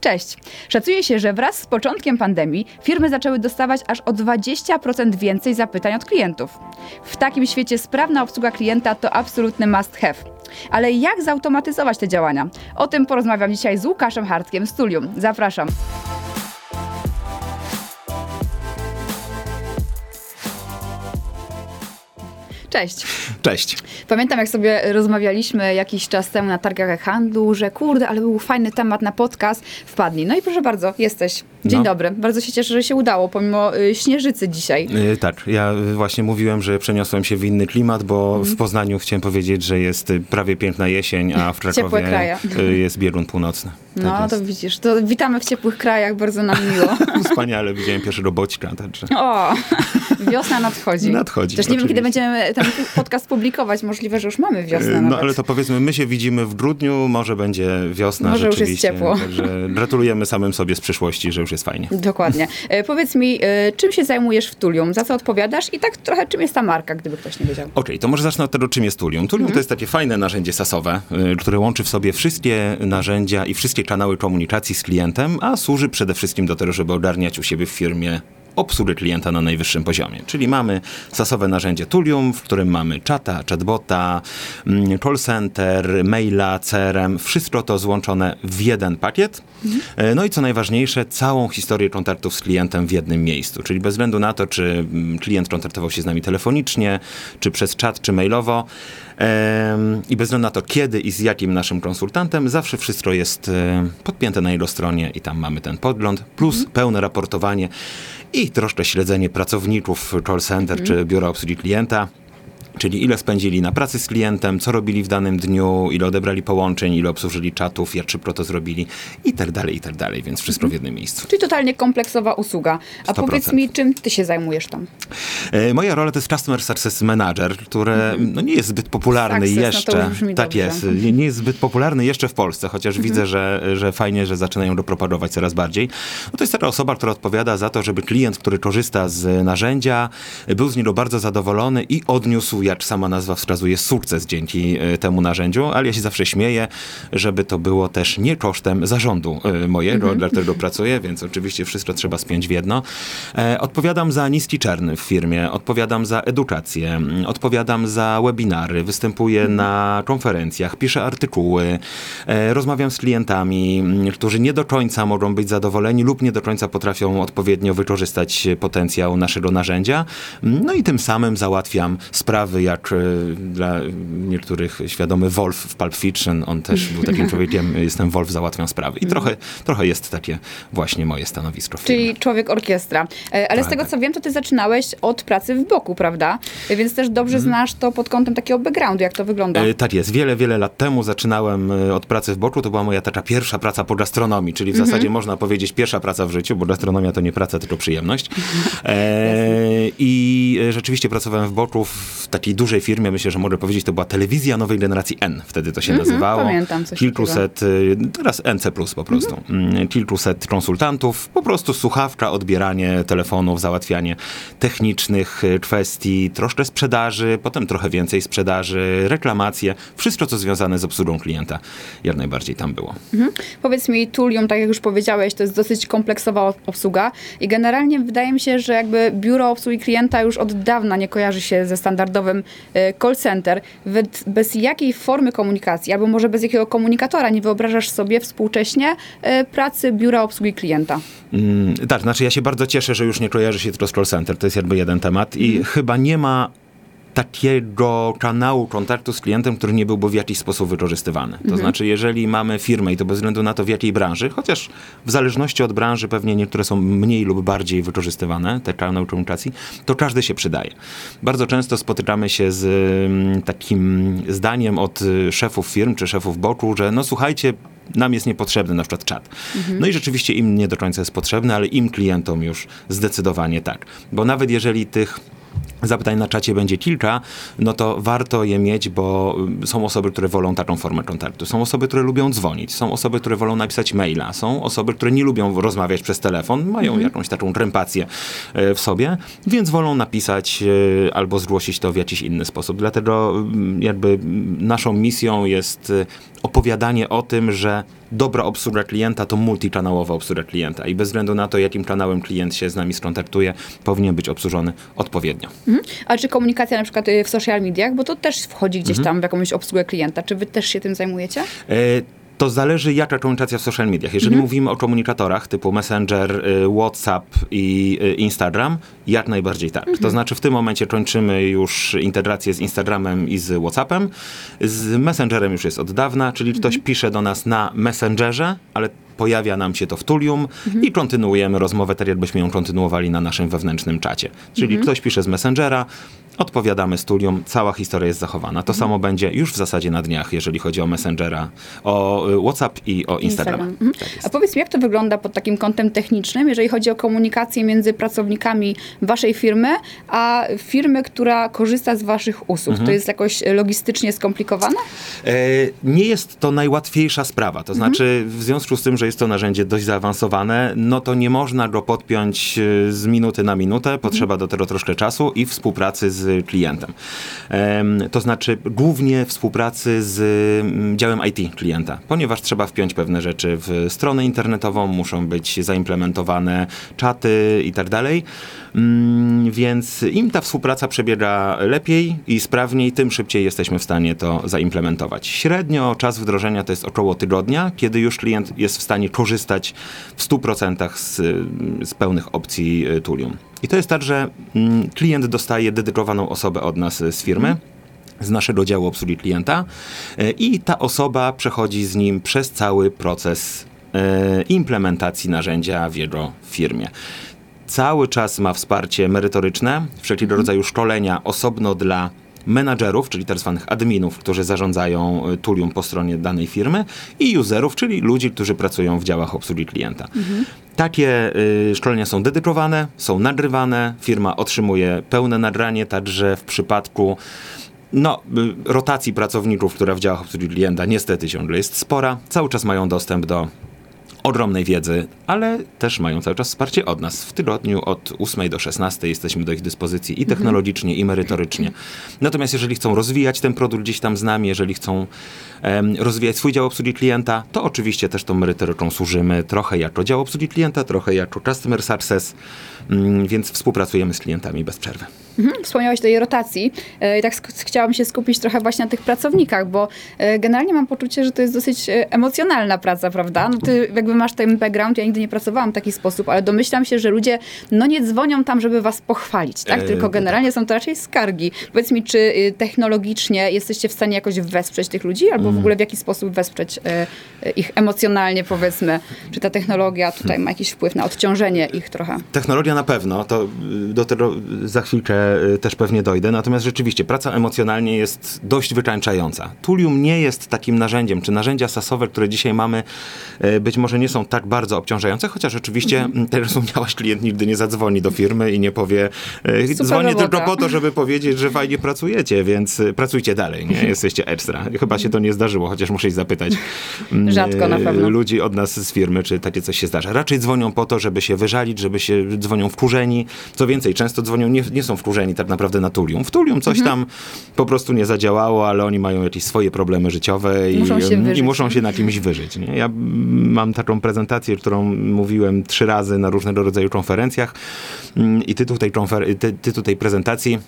Cześć. Szacuje się, że wraz z początkiem pandemii firmy zaczęły dostawać aż o 20% więcej zapytań od klientów. W takim świecie sprawna obsługa klienta to absolutny must have. Ale jak zautomatyzować te działania? O tym porozmawiam dzisiaj z Łukaszem Hartkiem z Tulium. Zapraszam. Cześć. Cześć. Pamiętam, jak sobie rozmawialiśmy jakiś czas temu na targach handlu, że kurde, ale był fajny temat na podcast, wpadnij. No i proszę bardzo, jesteś. Dzień No. dobry. Bardzo się cieszę, że się udało, pomimo y, śnieżycy dzisiaj. Y, tak, ja właśnie mówiłem, że przeniosłem się w inny klimat, bo Mhm. w Poznaniu chciałem powiedzieć, że jest y, prawie piękna jesień, a w Krakowie y, jest biegun północny. No, tak to widzisz, to witamy w ciepłych krajach, bardzo nam miło. Wspaniale, widziałem pierwszego boćka, także... O, wiosna nadchodzi. Nadchodzi, Też nie wiem, kiedy będziemy ten podcast publikować. Możliwe, że już mamy wiosnę nawet. No ale to powiedzmy, my się widzimy w grudniu, może będzie wiosna Może już jest ciepło. Także gratulujemy samym sobie z przyszłości, że już jest fajnie. Dokładnie. E, powiedz mi, e, czym się zajmujesz w Tulium? Za co odpowiadasz? I tak trochę, czym jest ta marka, gdyby ktoś nie wiedział. Okej, to może zacznę od tego, czym jest Tulium. Tulium to jest takie fajne narzędzie sasowe, y, które łączy w sobie wszystkie narzędzia i wszystkie kanały komunikacji z klientem, a służy przede wszystkim do tego, żeby ogarniać u siebie w firmie obsługę klienta na najwyższym poziomie. Czyli mamy sasowe narzędzie Tulium, w którym mamy czata, chatbota, mm, call center, maila, CRM, wszystko to złączone w jeden pakiet. E, No i co najważniejsze, całą historię kontaktów z klientem w jednym miejscu. Czyli bez względu na to, czy mm, klient kontaktował się z nami telefonicznie, czy przez czat, czy mailowo, i bez względu na to, kiedy i z jakim naszym konsultantem, zawsze wszystko jest e, podpięte na jego stronie i tam mamy ten podgląd, plus pełne raportowanie i troszkę śledzenie pracowników call center czy biura obsługi klienta. Czyli ile spędzili na pracy z klientem, co robili w danym dniu, ile odebrali połączeń, ile obsłużyli czatów, jak szybko to zrobili i tak dalej, i tak dalej, więc wszystko w jednym miejscu. Czyli totalnie kompleksowa usługa. A 100%. powiedz mi, czym ty się zajmujesz tam? E, Moja rola to jest Customer Success Manager, które no, nie jest zbyt popularny Success, no jeszcze. brzmi tak dobrze. jest. Nie, nie jest zbyt popularny jeszcze w Polsce, chociaż widzę, że, że fajnie, że zaczynają go propagować coraz bardziej. No, to jest taka osoba, która odpowiada za to, żeby klient, który korzysta z narzędzia, był z niego bardzo zadowolony i odniósł, jak sama nazwa wskazuje, sukces dzięki e, temu narzędziu, ale ja się zawsze śmieję, żeby to było też nie kosztem zarządu e, mojego, dla którego pracuję, więc oczywiście wszystko trzeba spiąć w jedno. E, Odpowiadam za niski czerny w firmie, odpowiadam za edukację, odpowiadam za webinary, występuję na konferencjach, piszę artykuły, rozmawiam z klientami, którzy nie do końca mogą być zadowoleni lub nie do końca potrafią odpowiednio wykorzystać potencjał naszego narzędzia. No i tym samym załatwiam sprawy, jak e, dla niektórych świadomy Wolf w Pulp Fiction, on też był takim człowiekiem, jestem Wolf, załatwiam sprawy. I trochę, trochę jest takie właśnie moje stanowisko. Czyli człowiek orkiestra. E, Ale z Tak, tego, tak. co wiem, to ty zaczynałeś od pracy w boku, prawda? Więc też dobrze znasz to pod kątem takiego backgroundu, jak to wygląda. E, Tak jest. Wiele, wiele lat temu zaczynałem e, od pracy w boku. To była moja taka pierwsza praca po gastronomii, czyli w zasadzie można powiedzieć pierwsza praca w życiu, bo gastronomia to nie praca, tylko przyjemność. E, I rzeczywiście pracowałem w boku w takiej dużej firmie, myślę, że mogę powiedzieć, to była telewizja nowej generacji N, wtedy to się nazywało. pamiętam coś Kilkuset, e, teraz NC+, po prostu. Mm, Kilkuset konsultantów, po prostu słuchawka, odbieranie telefonów, załatwianie technicznych e, kwestii, troszkę sprzedaży, potem trochę więcej sprzedaży, reklamacje, wszystko co związane z obsługą klienta. Jak najbardziej tam było. Mhm. Powiedz mi, Tulium, tak jak już powiedziałeś, to jest dosyć kompleksowa obsługa i generalnie wydaje mi się, że jakby biuro obsługi klienta już od dawna nie kojarzy się ze standardowym e, call center. Bez, jakiej formy komunikacji, albo może bez jakiego komunikatora nie wyobrażasz sobie współcześnie e, pracy biura obsługi klienta? Mm, tak, znaczy ja się bardzo cieszę, że już nie kojarzy się tylko z call center, to jest jakby jeden temat i chyba nie ma takiego kanału kontaktu z klientem, który nie byłby w jakiś sposób wykorzystywany. To znaczy, jeżeli mamy firmę i to bez względu na to w jakiej branży, chociaż w zależności od branży pewnie niektóre są mniej lub bardziej wykorzystywane, te kanały komunikacji, to każdy się przydaje. Bardzo często spotykamy się z mm, takim zdaniem od szefów firm czy szefów boku, że no słuchajcie, nam jest niepotrzebny na przykład czat. No i rzeczywiście im nie do końca jest potrzebny, ale im klientom już zdecydowanie tak. Bo nawet jeżeli tych zapytań na czacie będzie kilka, no to warto je mieć, bo y, są osoby, które wolą taką formę kontaktu. Są osoby, które lubią dzwonić. Są osoby, które wolą napisać maila. Są osoby, które nie lubią rozmawiać przez telefon, mają jakąś taką krępację e, w sobie, więc wolą napisać e, albo zgłosić to w jakiś inny sposób. Dlatego mm, jakby mm, naszą misją jest opowiadanie o tym, że dobra obsługa klienta to multikanałowa obsługa klienta i bez względu na to, jakim kanałem klient się z nami skontaktuje, powinien być obsłużony odpowiednio. Mhm. A czy komunikacja na przykład y, w social mediach, bo to też wchodzi gdzieś Mhm. tam w jakąś obsługę klienta. Czy wy też się tym zajmujecie? E, To zależy, jaka komunikacja w social mediach. Jeżeli mówimy o komunikatorach typu Messenger, y, WhatsApp i y, Instagram, jak najbardziej tak. To znaczy w tym momencie kończymy już integrację z Instagramem i z WhatsAppem. Z Messengerem już jest od dawna, czyli ktoś pisze do nas na Messengerze, ale pojawia nam się to w Tulium i kontynuujemy rozmowę tak, jakbyśmy ją kontynuowali na naszym wewnętrznym czacie. Czyli ktoś pisze z Messengera, odpowiadamy z Tulium, cała historia jest zachowana. To samo będzie już w zasadzie na dniach, jeżeli chodzi o Messengera, o y, WhatsApp i o Instagram. Mhm. Tak jest. A powiedz mi, jak to wygląda pod takim kątem technicznym, jeżeli chodzi o komunikację między pracownikami waszej firmy, a firmy, która korzysta z waszych usług? Mhm. To jest jakoś logistycznie skomplikowane? E, Nie jest to najłatwiejsza sprawa. To Mhm. znaczy, w związku z tym, że jest to narzędzie dość zaawansowane, no to nie można go podpiąć e, z minuty na minutę. Potrzeba do tego troszkę czasu i współpracy z klientem. Em, To znaczy, głównie współpracy z mm, działem IT klienta, ponieważ trzeba wpiąć pewne rzeczy w stronę internetową, muszą być zaimplementowane czaty i tak dalej. Mm, Więc im ta współpraca przebiega lepiej i sprawniej, tym szybciej jesteśmy w stanie to zaimplementować. Średnio czas wdrożenia to jest około tygodnia, kiedy już klient jest w stanie korzystać w 100% z, z pełnych opcji y, Tulium. I to jest tak, że mm, klient dostaje dedykowaną osobę od nas y, z firmy z naszego działu obsługi klienta e, i ta osoba przechodzi z nim przez cały proces implementacji narzędzia w jego firmie. Cały czas ma wsparcie merytoryczne, wszelkiego rodzaju szkolenia osobno dla menadżerów, czyli tak zwanych adminów, którzy zarządzają e, Tulium po stronie danej firmy i userów, czyli ludzi, którzy pracują w działach obsługi klienta. Takie y, szkolenia są dedykowane, są nagrywane, firma otrzymuje pełne nagranie, także w przypadku no, y, rotacji pracowników, która w działach obsługi klienta niestety ciągle jest spora, cały czas mają dostęp do ogromnej wiedzy, ale też mają cały czas wsparcie od nas. W tygodniu od 8 do 16 jesteśmy do ich dyspozycji i technologicznie, i merytorycznie. Natomiast jeżeli chcą rozwijać ten produkt gdzieś tam z nami, jeżeli chcą em, rozwijać swój dział obsługi klienta, to oczywiście też tą merytoryką służymy trochę jako dział obsługi klienta, trochę jako customer success, mm, więc współpracujemy z klientami bez przerwy. Mhm, Wspomniałeś tej rotacji e, i tak chciałam się skupić trochę właśnie na tych pracownikach, bo e, generalnie mam poczucie, że to jest dosyć e, emocjonalna praca, prawda? No ty jakby masz ten background, ja nigdy nie pracowałam w taki sposób, ale domyślam się, że ludzie no nie dzwonią tam, żeby was pochwalić, tak? Tylko generalnie są to raczej skargi. Powiedz mi, czy y, technologicznie jesteście w stanie jakoś wesprzeć tych ludzi, albo w ogóle w jaki sposób wesprzeć ich emocjonalnie, powiedzmy? Czy ta technologia tutaj ma jakiś wpływ na odciążenie ich trochę? Technologia na pewno, to y, do tego za chwilkę y, też pewnie dojdę, natomiast rzeczywiście praca emocjonalnie jest dość wykańczająca. Tulium nie jest takim narzędziem, czy narzędzia sasowe, które dzisiaj mamy, y, być może nie są tak bardzo obciążające, chociaż oczywiście, mm. tak jak wspomniałaś, klient nigdy nie zadzwoni do firmy i nie powie, y, Super dzwonię robota. tylko po to, żeby powiedzieć, że fajnie pracujecie, więc pracujcie dalej, nie? Jesteście ekstra. Chyba się to nie zdarzyło, chociaż muszę zapytać mm, Rzadko na pewno. ludzi od nas z firmy, czy takie coś się zdarza. Raczej dzwonią po to, żeby się wyżalić, żeby się dzwonią wkurzeni. Co więcej, często dzwonią, nie, nie są wkurzeni tak naprawdę na Tulium. W Tulium coś Mhm. tam po prostu nie zadziałało, ale oni mają jakieś swoje problemy życiowe i Muszą się i muszą się na kimś wyżyć. Nie? Ja mam taką prezentację, którą mówiłem trzy razy na różnego rodzaju konferencjach mm, i tytuł tej, konfer- ty, tytuł tej prezentacji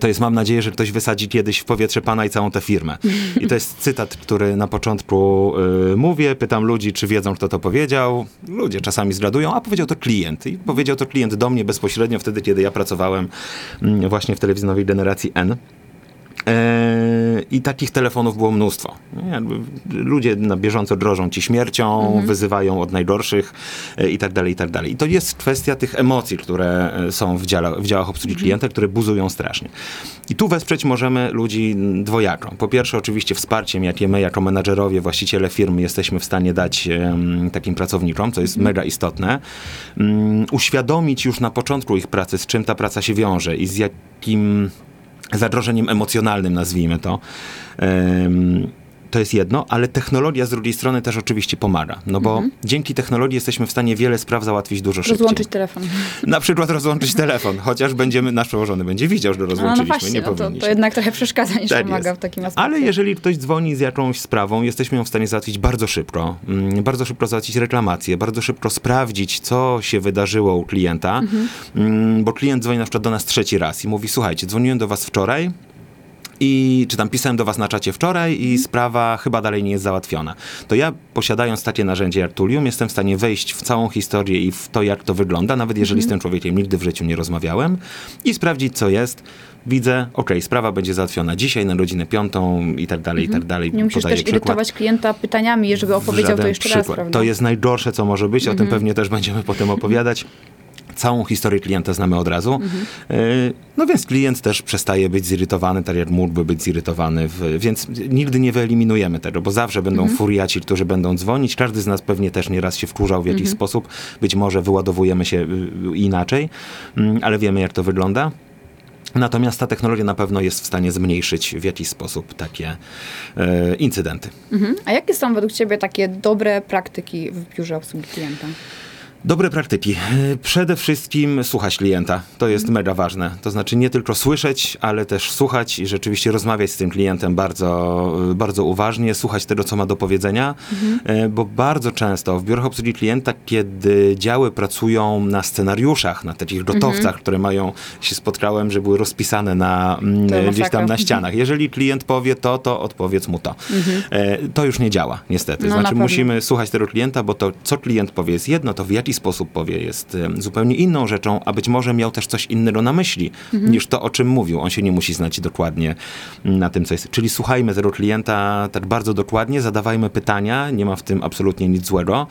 To jest, mam nadzieję, że ktoś wysadzi kiedyś w powietrze pana i całą tę firmę. I to jest cytat, który na początku y, mówię. Pytam ludzi, czy wiedzą, kto to powiedział. Ludzie czasami zgadują, a powiedział to klient. I powiedział to klient do mnie bezpośrednio wtedy, kiedy ja pracowałem mm, właśnie w telewizyjnej generacji N. E, I takich telefonów było mnóstwo. Ludzie na bieżąco drożą ci śmiercią, wyzywają od najgorszych e, i tak dalej, i tak dalej. I to jest kwestia tych emocji, które e, są w, dziale, w działach obsługi klienta, które buzują strasznie. I tu wesprzeć możemy ludzi dwojako. Po pierwsze oczywiście wsparciem, jakie my jako menadżerowie, właściciele firmy jesteśmy w stanie dać takim pracownikom, co jest mega istotne. Mm, uświadomić już na początku ich pracy, z czym ta praca się wiąże i z jakim zagrożeniem emocjonalnym, nazwijmy to. To jest jedno, ale technologia z drugiej strony też oczywiście pomaga. No bo dzięki technologii jesteśmy w stanie wiele spraw załatwić dużo szybciej. Rozłączyć telefon. Na przykład rozłączyć telefon, chociaż będziemy, nasz przełożony będzie widział, że No, no rozłączyliśmy, właśnie, nie no to, to jednak trochę przeszkadza niż Tak pomaga jest. w takim aspekcie. Ale jeżeli ktoś dzwoni z jakąś sprawą, jesteśmy ją w stanie załatwić bardzo szybko. Mm, Bardzo szybko załatwić reklamację, bardzo szybko sprawdzić, co się wydarzyło u klienta, Mm, bo klient dzwoni na przykład do nas trzeci raz i mówi, słuchajcie, dzwoniłem do was wczoraj, i czy tam pisałem do was na czacie wczoraj i sprawa chyba dalej nie jest załatwiona. To ja posiadając takie narzędzie jak Tulium jestem w stanie wejść w całą historię i w to jak to wygląda, nawet jeżeli z tym człowiekiem nigdy w życiu nie rozmawiałem i sprawdzić co jest. Widzę, okej, sprawa będzie załatwiona dzisiaj na godzinę piątą i tak dalej, i tak dalej. Nie musisz też przykład. irytować klienta pytaniami, żeby opowiedział to jeszcze raz, przykład. prawda? To jest najgorsze, co może być, o tym pewnie też będziemy potem opowiadać. Całą historię klienta znamy od razu. Yy, No więc klient też przestaje być zirytowany, tak jak mógłby być zirytowany. W, więc nigdy nie wyeliminujemy tego, bo zawsze będą furiaci, którzy będą dzwonić. Każdy z nas pewnie też nieraz się wkurzał w jakiś sposób. Być może wyładowujemy się y, inaczej, mm, ale wiemy jak to wygląda. Natomiast ta technologia na pewno jest w stanie zmniejszyć w jakiś sposób takie e, incydenty. Mhm. A jakie są według Ciebie takie dobre praktyki w biurze obsługi klienta? Dobre praktyki. Przede wszystkim słuchać klienta. To jest mega ważne. To znaczy nie tylko słyszeć, ale też słuchać i rzeczywiście rozmawiać z tym klientem bardzo, bardzo uważnie, słuchać tego, co ma do powiedzenia, E, bo bardzo często w biurach obsługi klienta, kiedy działy pracują na scenariuszach, na takich gotowcach, które mają, się spotkałem, że były rozpisane na, mm, To gdzieś tam na ścianach. Jeżeli klient powie to, to odpowiedz mu to. E, To już nie działa, niestety. No, na znaczy musimy słuchać tego klienta, bo to, co klient powie jest jedno, to w jaki sposób powie jest zupełnie inną rzeczą, a być może miał też coś innego na myśli, Mhm. niż to, o czym mówił. On się nie musi znać dokładnie na tym, co jest. Czyli słuchajmy tego klienta tak bardzo dokładnie, zadawajmy pytania, nie ma w tym absolutnie nic złego.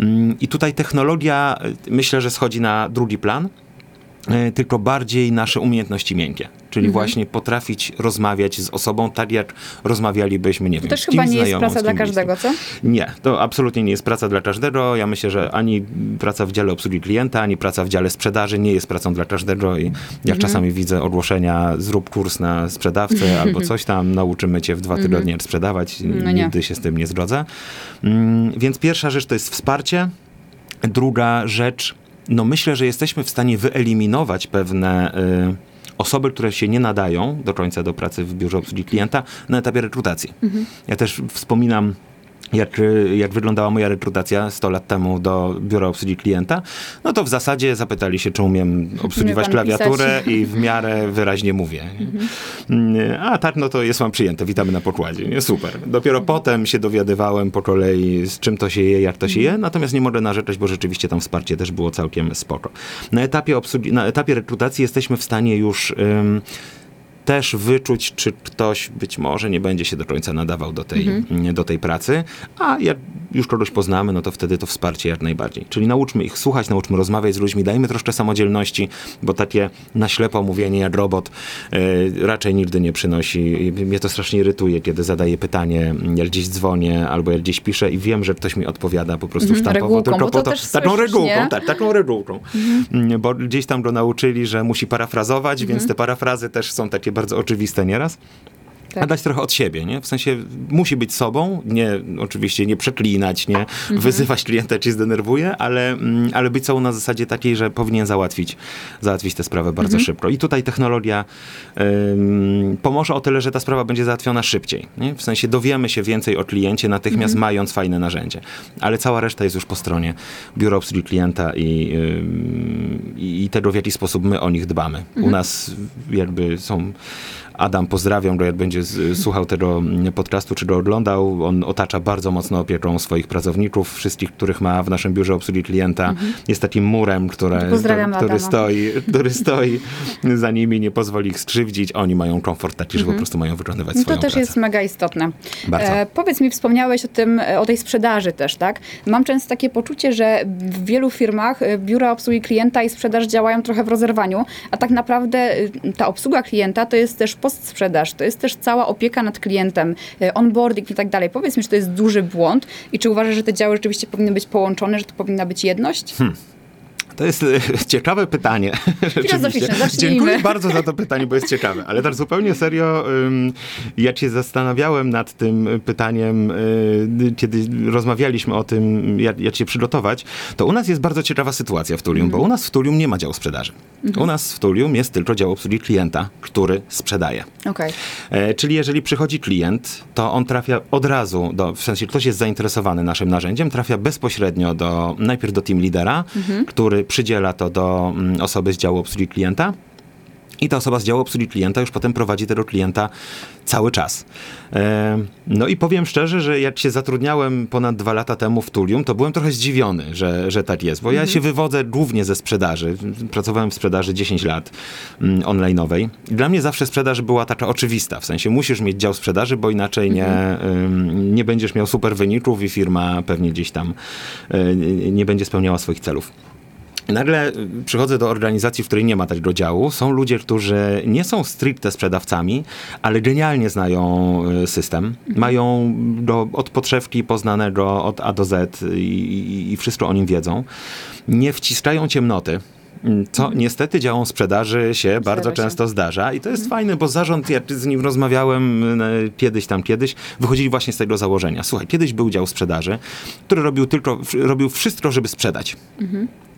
Mm, I tutaj technologia, y, myślę, że schodzi na drugi plan, tylko bardziej nasze umiejętności miękkie. Czyli Mhm. właśnie potrafić rozmawiać z osobą tak, jak rozmawialibyśmy, nie To wiem, też z chyba nie jest praca dla każdego, co? Nie, to absolutnie nie jest praca dla każdego. Ja myślę, że ani praca w dziale obsługi klienta, ani praca w dziale sprzedaży nie jest pracą dla każdego i jak Mhm. czasami widzę ogłoszenia, zrób kurs na sprzedawcę albo coś tam, nauczymy cię w dwa tygodnie sprzedawać. Mhm. No. Nigdy się z tym nie zgodzę. Mm, Więc pierwsza rzecz to jest wsparcie. Druga rzecz, no myślę, że jesteśmy w stanie wyeliminować pewne y, osoby, które się nie nadają do końca do pracy w biurze obsługi klienta na etapie rekrutacji. Ja też wspominam jak, jak wyglądała moja rekrutacja 100 lat temu do biura obsługi klienta, no to w zasadzie zapytali się, czy umiem obsługiwać klawiaturę pisać. i w miarę wyraźnie mówię. Mm, A tak, no to jest mam przyjęte, witamy na pokładzie. Nie, super. Dopiero potem się dowiadywałem po kolei, z czym to się je, jak to się je, natomiast nie mogę narzekać, bo rzeczywiście tam wsparcie też było całkiem spoko. Na etapie, obsługi, na etapie rekrutacji jesteśmy w stanie już... Ym, też wyczuć, czy ktoś być może nie będzie się do końca nadawał do tej, do tej pracy, a jak już kogoś poznamy, no to wtedy to wsparcie jak najbardziej. Czyli nauczmy ich słuchać, nauczmy rozmawiać z ludźmi, dajmy troszkę samodzielności, bo takie na ślepo mówienie jak robot e, raczej nigdy nie przynosi. Mnie to strasznie irytuje, kiedy zadaję pytanie, jak gdzieś dzwonię albo jak gdzieś piszę i wiem, że ktoś mi odpowiada po prostu Mhm, sztampowo, regułką, tylko po to taką regułką, nie? tak, taką regułką. Mm, Bo gdzieś tam go nauczyli, że musi parafrazować, Mhm. więc te parafrazy też są takie bardzo oczywiste nieraz. Tak. A dać trochę od siebie, nie? W sensie musi być sobą, nie, oczywiście nie przeklinać, nie Mhm. wyzywać klienta, ci zdenerwuje, ale, mm, ale być sobą na zasadzie takiej, że powinien załatwić, załatwić tę sprawę bardzo Mhm. szybko. I tutaj technologia ym, pomoże o tyle, że ta sprawa będzie załatwiona szybciej. Nie? W sensie dowiemy się więcej o kliencie, natychmiast Mhm. mając fajne narzędzie. Ale cała reszta jest już po stronie biura obsługi klienta i, i, tego, w jaki sposób my o nich dbamy. Mhm. U nas jakby są Adam, pozdrawiam go, jak będzie słuchał tego mm, podcastu, czy go oglądał. On otacza bardzo mocno opieką swoich pracowników, wszystkich, których ma w naszym biurze obsługi klienta. Jest takim murem, które, Mhm. Pozdrawiam który, stoi, który stoi za nimi, nie pozwoli ich skrzywdzić. Oni mają komfort taki, że po prostu mają wykonywać No swoją to też pracę. jest mega istotne. Bardzo. E, powiedz mi, wspomniałeś o tym, o tej sprzedaży też, tak? Mam często takie poczucie, że w wielu firmach e, biura obsługi klienta i sprzedaż działają trochę w rozerwaniu, a tak naprawdę e, ta obsługa klienta to jest też postsprzedaż, to jest też cała opieka nad klientem, e, onboarding i tak dalej. Powiedz mi, czy to jest duży błąd i czy uważasz, że te działy rzeczywiście powinny być połączone, że to powinna być jedność? Hmm. To jest e, ciekawe pytanie. Filozoficzne, zacznijmy. Dziękuję bardzo za to pytanie, bo jest ciekawe. Ale tak zupełnie serio, ja się zastanawiałem nad tym pytaniem, y, kiedy rozmawialiśmy o tym, jak, jak się przygotować. To u nas jest bardzo ciekawa sytuacja w Tulium, bo u nas w Tulium nie ma działu sprzedaży. U nas w Tulium jest tylko dział obsługi klienta, który sprzedaje. Okej. E, czyli jeżeli przychodzi klient, to on trafia od razu do, w sensie ktoś jest zainteresowany naszym narzędziem, trafia bezpośrednio do, najpierw do team lidera, który przydziela to do mm, osoby z działu obsługi klienta. I ta osoba z działu obsługi klienta już potem prowadzi tego klienta cały czas. E, no i powiem szczerze, że jak się zatrudniałem ponad dwa lata temu w Tulium, to byłem trochę zdziwiony, że, że tak jest, bo ja się wywodzę głównie ze sprzedaży. Pracowałem w sprzedaży 10 lat mm, online'owej. Dla mnie zawsze sprzedaż była taka oczywista, w sensie musisz mieć dział sprzedaży, bo inaczej nie, ym, nie będziesz miał super wyników i firma pewnie gdzieś tam y, nie będzie spełniała swoich celów. Nagle y, przychodzę do organizacji, w której nie ma takiego działu. Są ludzie, którzy nie są stricte sprzedawcami, ale genialnie znają y, system. Mają do, od podszewki poznanego od A do Z i, i, i wszystko o nim wiedzą. Nie wciskają ciemnoty. mm, Co niestety działom sprzedaży się bardzo się. często zdarza i to jest fajne, bo zarząd, jak z nim rozmawiałem kiedyś tam kiedyś, wychodzili właśnie z tego założenia. Słuchaj, kiedyś był dział sprzedaży, który robił tylko, robił wszystko, żeby sprzedać.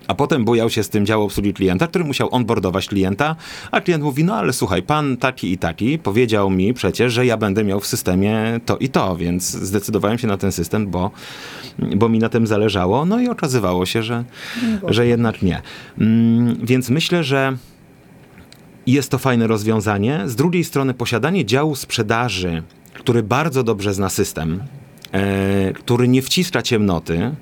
A potem bujał się z tym dział obsługi klienta, który musiał onboardować klienta, a klient mówi, no ale słuchaj, pan taki i taki powiedział mi przecież, że ja będę miał w systemie to i to, więc zdecydowałem się na ten system, bo, bo mi na tym zależało. No i okazywało się, że, że jednak nie. Mm, więc myślę, że jest to fajne rozwiązanie. Z drugiej strony posiadanie działu sprzedaży, który bardzo dobrze zna system, e, który nie wciska ciemnoty,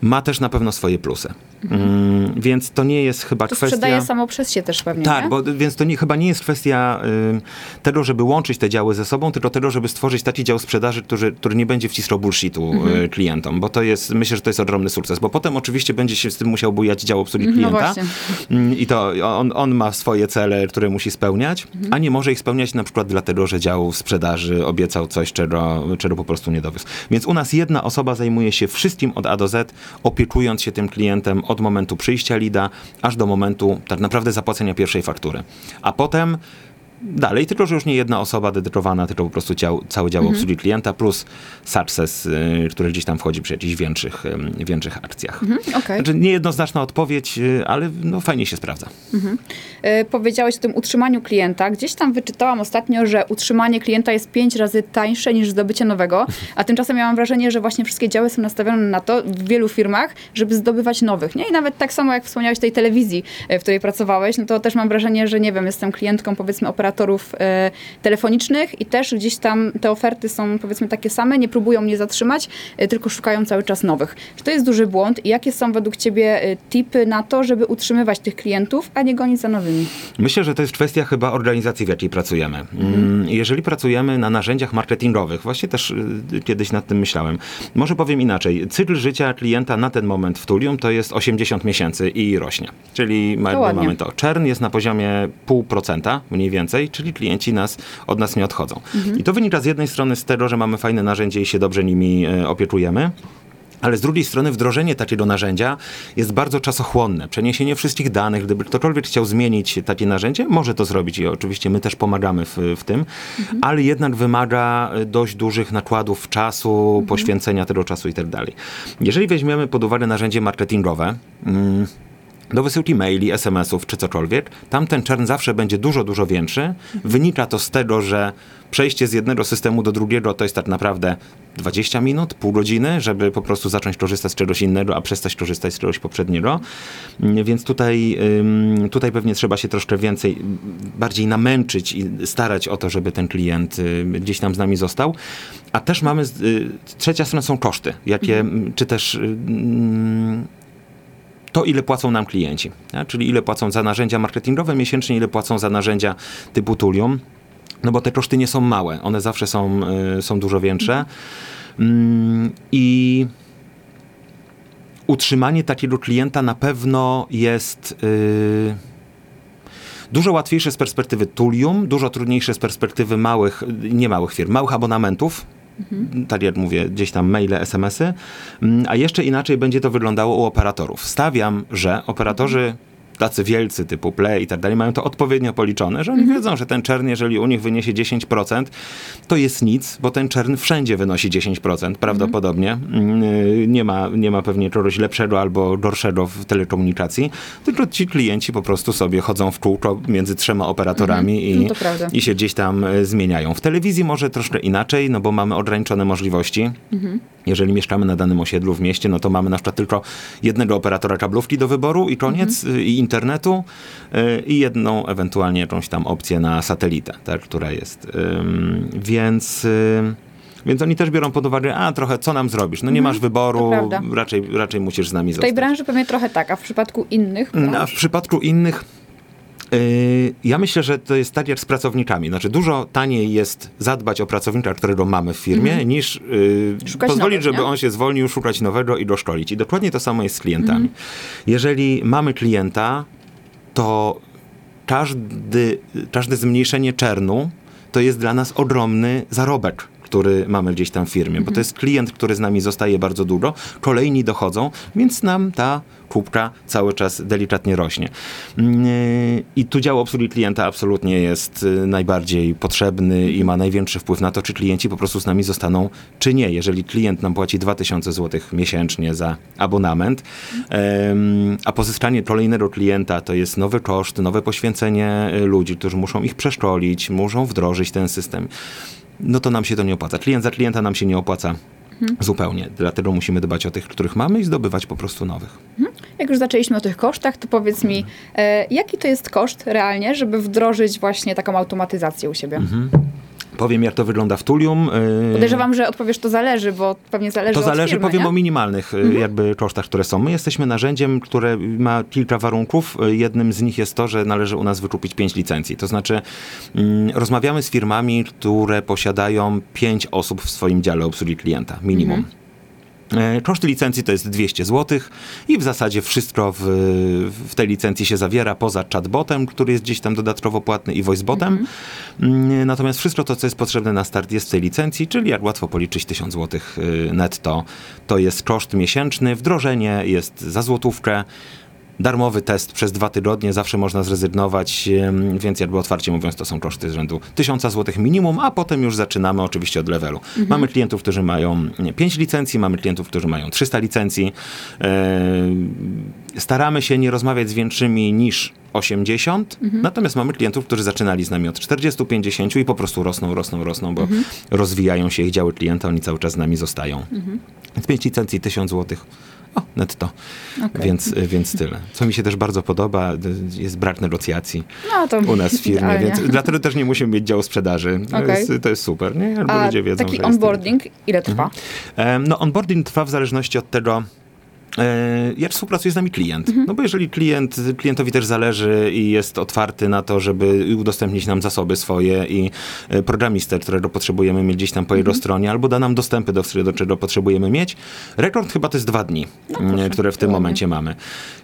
ma też na pewno swoje plusy. Mm, więc to nie jest chyba To kwestia... sprzedaje samo przez się też pewnie, Tak, nie? bo, więc to nie, chyba nie jest kwestia y, tego, żeby łączyć te działy ze sobą, tylko tego, żeby stworzyć taki dział sprzedaży, który, który nie będzie wciskał bullshitu Mhm. y, klientom, bo to jest, myślę, że to jest ogromny sukces, bo potem oczywiście będzie się z tym musiał bujać dział obsługi No klienta. Mm, i to on, on ma swoje cele, które musi spełniać, Mhm. a nie może ich spełniać na przykład dlatego, że dział sprzedaży obiecał coś, czego, czego po prostu nie dowiózł. Więc u nas jedna osoba zajmuje się wszystkim od A do Z, opiekując się tym klientem od momentu przyjścia lida, aż do momentu tak naprawdę zapłacenia pierwszej faktury. A potem dalej, tylko że już nie jedna osoba dedykowana, tylko po prostu dział, cały dział Mhm. obsługi klienta plus success, y, który gdzieś tam wchodzi przy jakichś większych, y, większych akcjach. Mhm, Okej. Znaczy niejednoznaczna odpowiedź, y, ale no, fajnie się sprawdza. E, Powiedziałeś o tym utrzymaniu klienta. Gdzieś tam wyczytałam ostatnio, że utrzymanie klienta jest pięć razy tańsze niż zdobycie nowego, a tymczasem ja mam wrażenie, że właśnie wszystkie działy są nastawione na to w wielu firmach, żeby zdobywać nowych. Nie? I nawet tak samo jak wspomniałeś tej telewizji, w której pracowałeś, no to też mam wrażenie, że nie wiem, jestem klientką powiedzmy operatorów e, telefonicznych i też gdzieś tam te oferty są powiedzmy takie same, nie próbują mnie zatrzymać, e, tylko szukają cały czas nowych. Czy to jest duży błąd i jakie są według ciebie e, tipy na to, żeby utrzymywać tych klientów, a nie gonić za nowymi? Myślę, że to jest kwestia chyba organizacji, w jakiej pracujemy. Mm, Jeżeli pracujemy na narzędziach marketingowych, właśnie też kiedyś nad tym myślałem. Może powiem inaczej. Cykl życia klienta na ten moment w Tulium to jest 80 miesięcy i rośnie. Czyli mamy to. Czern jest na poziomie 0,5% mniej więcej, czyli klienci nas, od nas nie odchodzą. I to wynika z jednej strony z tego, że mamy fajne narzędzie i się dobrze nimi e, opiekujemy. Ale z drugiej strony wdrożenie takiego narzędzia jest bardzo czasochłonne. Przeniesienie wszystkich danych, gdyby ktokolwiek chciał zmienić takie narzędzie, może to zrobić i oczywiście my też pomagamy w, w tym, ale jednak wymaga dość dużych nakładów czasu, poświęcenia tego czasu i tak dalej. Jeżeli weźmiemy pod uwagę narzędzie marketingowe, mm, do wysyłki maili, SMS-ów czy cokolwiek, tam ten czern zawsze będzie dużo, dużo większy. Wynika to z tego, że przejście z jednego systemu do drugiego to jest tak naprawdę 20 minut, pół godziny, żeby po prostu zacząć korzystać z czegoś innego, a przestać korzystać z czegoś poprzedniego. Mm, Więc tutaj, tutaj pewnie trzeba się troszkę więcej, bardziej namęczyć i starać o to, żeby ten klient y, gdzieś tam z nami został. A też mamy, y, trzecia strona są koszty, jakie, m, czy też y, mm, to, ile płacą nam klienci. Czyli ile płacą za narzędzia marketingowe miesięcznie, ile płacą za narzędzia typu Tulium. No bo te koszty nie są małe, one zawsze są, y, są dużo większe. Mm, I utrzymanie takiego klienta na pewno jest y, dużo łatwiejsze z perspektywy Tulium, dużo trudniejsze z perspektywy małych, nie małych firm, małych abonamentów, tak jak mówię, gdzieś tam maile, smsy, Mm, a jeszcze inaczej będzie to wyglądało u operatorów. Stawiam, że operatorzy tacy wielcy typu Play i tak dalej mają to odpowiednio policzone, że oni wiedzą, że ten czern, jeżeli u nich wyniesie 10%, to jest nic, bo ten czern wszędzie wynosi 10% prawdopodobnie. Mm, y, Nie ma, nie ma pewnie czegoś lepszego albo gorszego w telekomunikacji, tylko ci klienci po prostu sobie chodzą w kółko między trzema operatorami i, No i się gdzieś tam e, zmieniają. W telewizji może troszkę inaczej, no bo mamy ograniczone możliwości. Jeżeli mieszkamy na danym osiedlu w mieście, no to mamy na przykład tylko jednego operatora kablówki do wyboru i koniec, y, i internetu y, i jedną ewentualnie jakąś tam opcję na satelitę, tak, która jest. Więc... y, Więc oni też biorą pod uwagę, a trochę co nam zrobisz? No nie masz wyboru, raczej, raczej musisz z nami W tej zostać. branży pewnie trochę tak, a w przypadku innych A branż? w przypadku innych, ja myślę, że to jest tak jak z pracownikami. Znaczy, dużo taniej jest zadbać o pracownika, którego mamy w firmie, niż yy, pozwolić, nowych, żeby nie? on się zwolnił, szukać nowego i doszkolić. I dokładnie to samo jest z klientami. Jeżeli mamy klienta, to każdy, każde zmniejszenie czernu to jest dla nas ogromny zarobek który mamy gdzieś tam w firmie, bo to jest klient, który z nami zostaje bardzo długo, kolejni dochodzą, więc nam ta kubka cały czas delikatnie rośnie. Mm, I tu dział obsługi klienta absolutnie jest y, najbardziej potrzebny i ma największy wpływ na to, czy klienci po prostu z nami zostaną, czy nie. Jeżeli klient nam płaci 2000 zł miesięcznie za abonament, a pozyskanie kolejnego klienta to jest nowy koszt, nowe poświęcenie y, ludzi, którzy muszą ich przeszkolić, muszą wdrożyć ten system, no to nam się to nie opłaca. Klient za klienta nam się nie opłaca. Zupełnie. Dlatego musimy dbać o tych, których mamy i zdobywać po prostu nowych. Jak już zaczęliśmy o tych kosztach, to powiedz mi, e, jaki to jest koszt realnie, żeby wdrożyć właśnie taką automatyzację u siebie? Mhm. Powiem, jak to wygląda w Tulium. Yy, Podejrzewam, że odpowiesz, to zależy, bo pewnie zależy To od zależy, firmy, powiem nie? o minimalnych y, jakby kosztach, które są. My jesteśmy narzędziem, które ma kilka warunków. Y, Jednym z nich jest to, że należy u nas wykupić pięć licencji. To znaczy mm, rozmawiamy z firmami, które posiadają pięć osób w swoim dziale obsługi klienta, minimum. E, Koszty licencji to jest 200 zł i w zasadzie wszystko w, w tej licencji się zawiera, poza chatbotem, który jest gdzieś tam dodatkowo płatny i voicebotem. Mm, Natomiast wszystko to, co jest potrzebne na start jest w tej licencji, czyli jak łatwo policzyć 1000 zł netto, to jest koszt miesięczny, wdrożenie jest za złotówkę, Darmowy test przez dwa tygodnie, zawsze można zrezygnować, więc jakby otwarcie mówiąc, to są koszty z rzędu 1000 zł minimum, a potem już zaczynamy oczywiście od levelu. Mamy klientów, którzy mają 5 licencji, mamy klientów, którzy mają 300 licencji. E, staramy się nie rozmawiać z większymi niż 80, natomiast mamy klientów, którzy zaczynali z nami od 40-50 i po prostu rosną, rosną, rosną, bo rozwijają się ich działy klienta, oni cały czas z nami zostają. Więc 5 licencji, 1000 zł. O, netto. Okej. Więc, więc tyle. Co mi się też bardzo podoba, y, jest brak negocjacji No to u nas w firmie, idealnie. więc dlatego też nie musimy mieć działu sprzedaży. To, Okej. jest, to jest super, nie? Albo A ludzie wiedzą, taki onboarding ile trwa? Em, No, onboarding trwa w zależności od tego, jak współpracuje z nami klient. Mhm. No bo jeżeli klient, klientowi też zależy i jest otwarty na to, żeby udostępnić nam zasoby swoje i e, programistę, którego potrzebujemy mieć gdzieś tam po Mhm. jego stronie, albo da nam dostępy do, do czego potrzebujemy mieć. Rekord chyba to jest dwa dni, m, które w tym momencie mamy.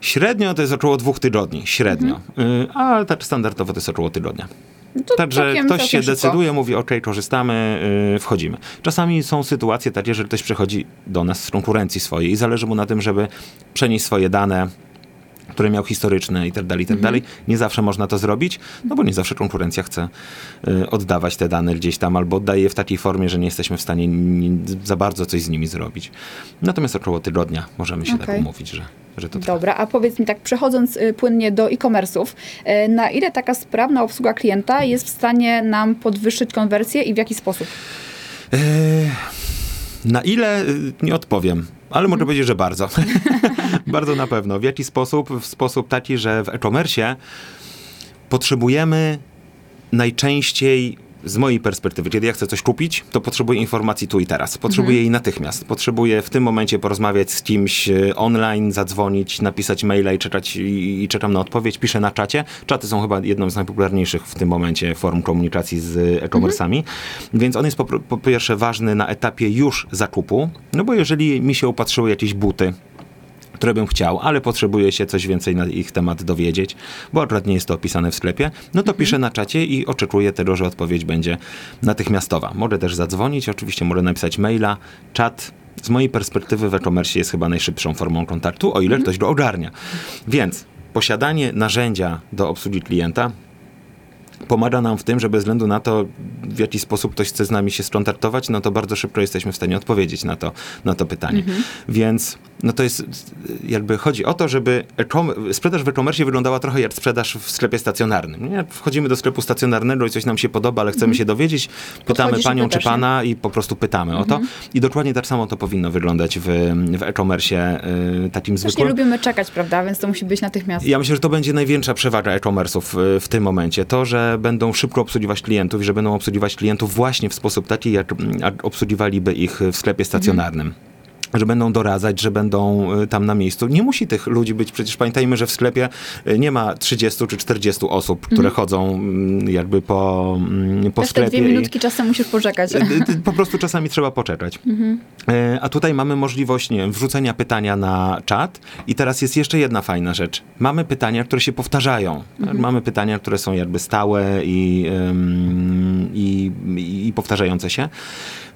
Średnio to jest około dwóch tygodni, średnio. Mhm. Y, A tak standardowo to jest około tygodnia. No to Także całkiem- ktoś całkiem się szybko. decyduje, mówi, ok, korzystamy, yy, wchodzimy. Czasami są sytuacje takie, że ktoś przychodzi do nas z konkurencji swojej i zależy mu na tym, żeby przenieść swoje dane które miał historyczne i tak dalej, i tak dalej. Nie zawsze można to zrobić, no bo nie zawsze konkurencja chce y, oddawać te dane gdzieś tam, albo oddaje je w takiej formie, że nie jesteśmy w stanie ni- za bardzo coś z nimi zrobić. Natomiast około tygodnia możemy się tak Okej. umówić, że, że to trwa. Dobra, a powiedz mi tak, przechodząc y, płynnie do e-commerce'ów, y, na ile taka sprawna obsługa klienta jest w stanie nam podwyższyć konwersję i w jaki sposób? Eee, Na ile y, nie odpowiem, ale mogę powiedzieć, że bardzo. bardzo na pewno. W jaki sposób? W sposób taki, że w e-commerce potrzebujemy najczęściej z mojej perspektywy, kiedy ja chcę coś kupić, to potrzebuję informacji tu i teraz. Potrzebuję jej natychmiast. Potrzebuję w tym momencie porozmawiać z kimś e, online, zadzwonić, napisać maila i czekać i, i czekam na odpowiedź. Piszę na czacie. Czaty są chyba jedną z najpopularniejszych w tym momencie form komunikacji z e-commerce'ami. Więc on jest po, po pierwsze ważny na etapie już zakupu, no bo jeżeli mi się upatrzyły jakieś buty, które bym chciał, ale potrzebuję się coś więcej na ich temat dowiedzieć, bo akurat nie jest to opisane w sklepie, no to piszę na czacie i oczekuję tego, że odpowiedź będzie natychmiastowa. Mogę też zadzwonić, oczywiście mogę napisać maila, czat. Z mojej perspektywy w e-commerce jest chyba najszybszą formą kontaktu, o ile ktoś go ogarnia. Więc posiadanie narzędzia do obsługi klienta pomaga nam w tym, że bez względu na to, w jaki sposób ktoś chce z nami się skontaktować, no to bardzo szybko jesteśmy w stanie odpowiedzieć na to, na to pytanie. Więc no to jest, jakby chodzi o to, żeby sprzedaż w e-commerce wyglądała trochę jak sprzedaż w sklepie stacjonarnym. Nie? Wchodzimy do sklepu stacjonarnego i coś nam się podoba, ale chcemy się dowiedzieć, pytamy Podchodzisz panią czy pytasz, nie? pana i po prostu pytamy o to. I dokładnie tak samo to powinno wyglądać w, w e-commerce y, takim Też nie zwykłym. lubimy czekać, prawda? Więc to musi być natychmiast. Ja myślę, że to będzie największa przewaga e-commerce'ów y, w tym momencie. To, że będą szybko obsługiwać klientów i że będą obsługiwać klientów właśnie w sposób taki, jak mm, jak obsługiwaliby ich w sklepie stacjonarnym. Że będą doradzać, że będą y, tam na miejscu. Nie musi tych ludzi być, przecież pamiętajmy, że w sklepie y, nie ma 30 czy 40 osób, które chodzą mm, jakby po, mm, po Też te sklepie. dwie i- minutki czasem musisz poczekać. Y, Po prostu czasami trzeba poczekać. E, A tutaj mamy możliwość nie, wiem, wrzucenia pytania na czat i teraz jest jeszcze jedna fajna rzecz. Mamy pytania, które się powtarzają. Mamy pytania, które są jakby stałe i, i, i, i powtarzające się.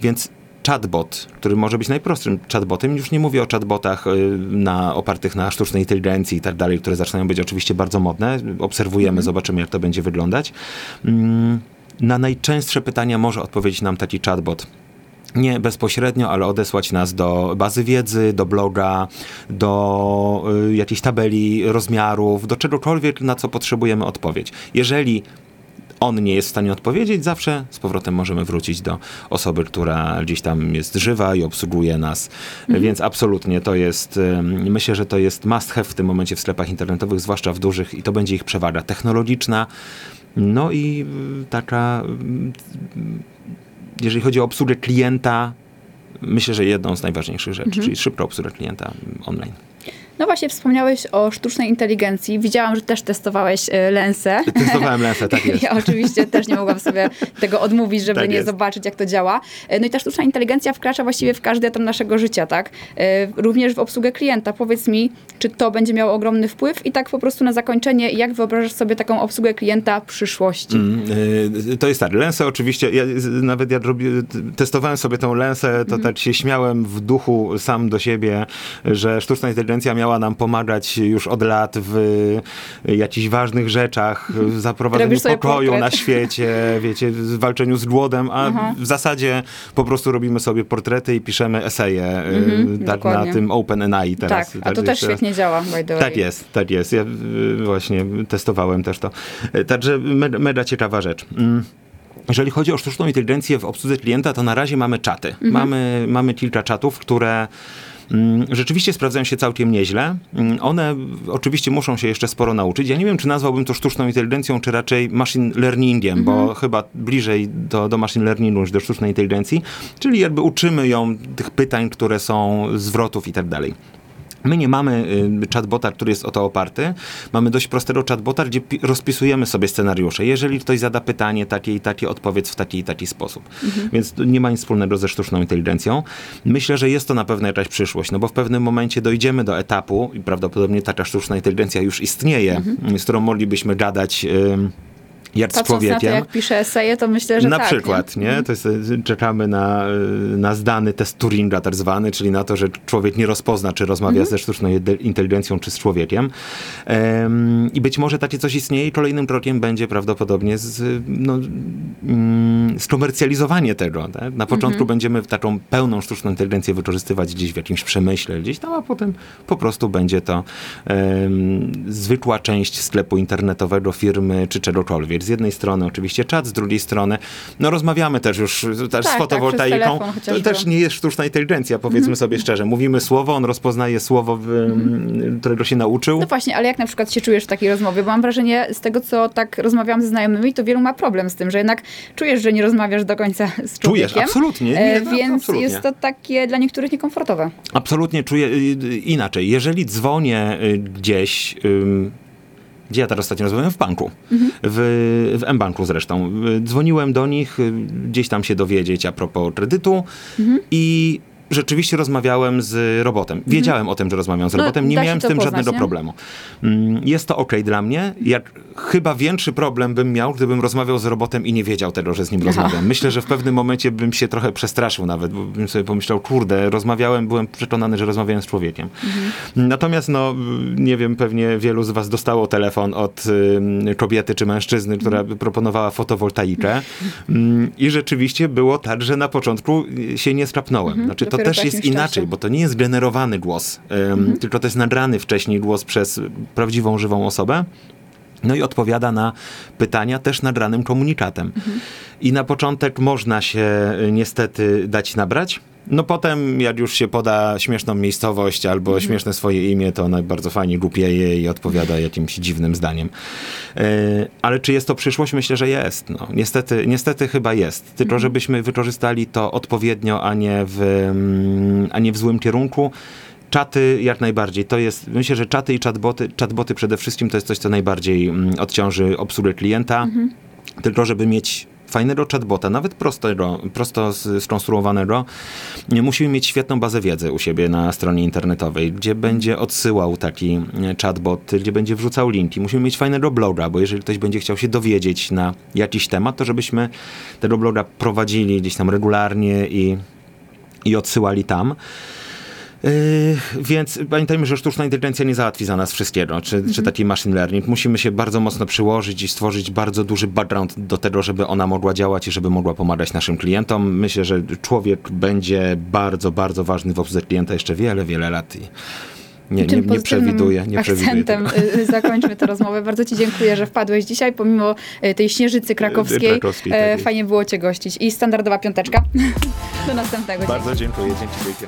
Więc chatbot, który może być najprostszym chatbotem, już nie mówię o chatbotach y, na, opartych na sztucznej inteligencji i tak dalej, które zaczynają być oczywiście bardzo modne. Obserwujemy, zobaczymy jak to będzie wyglądać. Mm, Na najczęstsze pytania może odpowiedzieć nam taki chatbot nie bezpośrednio, ale odesłać nas do bazy wiedzy, do bloga, do y, jakiejś tabeli rozmiarów, do czegokolwiek, na co potrzebujemy odpowiedź. Jeżeli on nie jest w stanie odpowiedzieć, zawsze z powrotem możemy wrócić do osoby, która gdzieś tam jest żywa i obsługuje nas. Więc absolutnie to jest, myślę, że to jest must have w tym momencie w sklepach internetowych, zwłaszcza w dużych i to będzie ich przewaga technologiczna. No i taka jeżeli chodzi o obsługę klienta, myślę, że jedną z najważniejszych rzeczy, czyli szybka obsługa klienta online. No właśnie, wspomniałeś o sztucznej inteligencji. Widziałam, że też testowałeś y, Lensę. Testowałem Lensę, tak jest. Ja oczywiście też nie mogłam sobie tego odmówić, żeby Tak nie jest. zobaczyć, jak to działa. E, No i ta sztuczna inteligencja wkracza właściwie w każdy etap naszego życia, tak? E, Również w obsługę klienta. Powiedz mi, czy to będzie miało ogromny wpływ? I tak po prostu na zakończenie, jak wyobrażasz sobie taką obsługę klienta w przyszłości? Mm, To jest tak. Lensę oczywiście, ja, nawet ja robię, testowałem sobie tą lensę, to tak się śmiałem w duchu sam do siebie, że sztuczna inteligencja miała nam pomagać już od lat w y, jakichś ważnych rzeczach, w zaprowadzeniu Robisz sobie pokoju portret. na świecie, wiecie, w walczeniu z głodem, a Aha. w zasadzie po prostu robimy sobie portrety i piszemy eseje, y, Mhm, tak dokładnie. na tym OpenAI teraz. tak, a to też świetnie działa, by the way. tak jest, tak jest. Ja y, właśnie testowałem też to. Y, Także mega, mega ciekawa rzecz. Mm. Jeżeli chodzi o sztuczną inteligencję w obsłudze klienta, to na razie mamy czaty. Mhm. Mamy, mamy kilka czatów, które rzeczywiście sprawdzają się całkiem nieźle. Mm, One oczywiście muszą się jeszcze sporo nauczyć. Ja nie wiem, czy nazwałbym to sztuczną inteligencją, czy raczej machine learningiem, Mhm. bo chyba bliżej do, do machine learningu niż do sztucznej inteligencji, czyli jakby uczymy ją tych pytań, które są zwrotów i tak dalej. My nie mamy y, chatbota, który jest o to oparty. Mamy dość prostego chatbota, gdzie pi- rozpisujemy sobie scenariusze. Jeżeli ktoś zada pytanie takie i takie, odpowiedz w taki i taki sposób. Więc to nie ma nic wspólnego ze sztuczną inteligencją. Myślę, że jest to na pewno jakaś przyszłość, no bo w pewnym momencie dojdziemy do etapu i prawdopodobnie taka sztuczna inteligencja już istnieje, z którą moglibyśmy gadać z Patrząc na to, człowiekiem. jak pisze eseje, to myślę, że Na tak. przykład, nie? To jest, czekamy na, na zdany test Turinga tak zwany, czyli na to, że człowiek nie rozpozna, czy rozmawia ze sztuczną inteligencją, czy z człowiekiem. Em, I być może takie coś istnieje i kolejnym krokiem będzie prawdopodobnie z, no, mm, skomercjalizowanie tego. Tak? Na początku będziemy taką pełną sztuczną inteligencję wykorzystywać gdzieś w jakimś przemyśle, gdzieś tam, a potem po prostu będzie to em, zwykła część sklepu internetowego firmy, czy czegokolwiek. Z jednej strony oczywiście czat, z drugiej strony no rozmawiamy też już też z tak, fotowoltaiką. telefon to też nie jest sztuczna inteligencja, powiedzmy sobie szczerze. Mówimy słowo, on rozpoznaje słowo, w, którego się nauczył. No właśnie, ale jak na przykład się czujesz w takiej rozmowie? Bo mam wrażenie, z tego co tak rozmawiałam ze znajomymi, to wielu ma problem z tym, że jednak czujesz, że nie rozmawiasz do końca z człowiekiem. Czujesz, absolutnie. Nie, E, no, więc absolutnie. jest to takie dla niektórych niekomfortowe. Absolutnie czuję y, y, inaczej. Jeżeli dzwonię y, gdzieś, ym, gdzie ja teraz ostatnio rozmawiałem? W banku. W, w M-Banku zresztą. Dzwoniłem do nich y, gdzieś tam się dowiedzieć a propos kredytu i rzeczywiście rozmawiałem z robotem. Wiedziałem o tym, że rozmawiam z No, robotem, nie da się miałem z tym poznać, żadnego nie? problemu. Mm, Jest to ok dla mnie. Chyba większy problem bym miał, gdybym rozmawiał z robotem i nie wiedział tego, że z nim Aha. rozmawiam. Myślę, że w pewnym momencie bym się trochę przestraszył nawet, bo bym sobie pomyślał, kurde, rozmawiałem, byłem przekonany, że rozmawiałem z człowiekiem. Natomiast, no, nie wiem, pewnie wielu z was dostało telefon od ym, kobiety czy mężczyzny, która proponowała fotowoltaikę Mm, i rzeczywiście było tak, że na początku y, się nie skrapnąłem. Znaczy, to też jest inaczej, czasie. bo to nie jest generowany głos, ym, tylko to jest nagrany wcześniej głos przez prawdziwą, żywą osobę. No i odpowiada na pytania też nagranym komunikatem. I na początek można się y, niestety dać nabrać. No potem, jak już się poda śmieszną miejscowość albo śmieszne swoje imię, to ona bardzo fajnie głupieje i odpowiada jakimś dziwnym zdaniem. E, ale czy jest to przyszłość? Myślę, że jest. No, niestety, niestety chyba jest. Tylko żebyśmy wykorzystali to odpowiednio, a nie w, mm, a nie w złym kierunku. Czaty jak najbardziej. To jest, myślę, że czaty i chatboty, chatboty przede wszystkim to jest coś, co najbardziej mm, odciąży obsługę klienta. Tylko żeby mieć fajnego chatbota, nawet prostego, prosto skonstruowanego, musimy mieć świetną bazę wiedzy u siebie na stronie internetowej, gdzie będzie odsyłał taki e, chatbot, gdzie będzie wrzucał linki. Musimy mieć fajnego bloga, bo jeżeli ktoś będzie chciał się dowiedzieć na jakiś temat, to żebyśmy tego bloga prowadzili gdzieś tam regularnie i, i odsyłali tam. Yy, więc pamiętajmy, że sztuczna inteligencja nie załatwi za nas wszystkiego, czy, czy taki machine learning. Musimy się bardzo mocno przyłożyć i stworzyć bardzo duży background do tego, żeby ona mogła działać i żeby mogła pomagać naszym klientom. Myślę, że człowiek będzie bardzo, bardzo ważny w obsłudze klienta jeszcze wiele, wiele lat. I nie, nie, nie przewiduję, nie przewiduję akcentem tego. y, y, zakończmy tę rozmowę. Bardzo Ci dziękuję, że wpadłeś dzisiaj, pomimo y, tej śnieżycy krakowskiej. Krakowskiej, tak e, jest. Fajnie było Cię gościć. I standardowa piąteczka. Do następnego. Dzięki. Bardzo dziękuję, dzięki wielkie.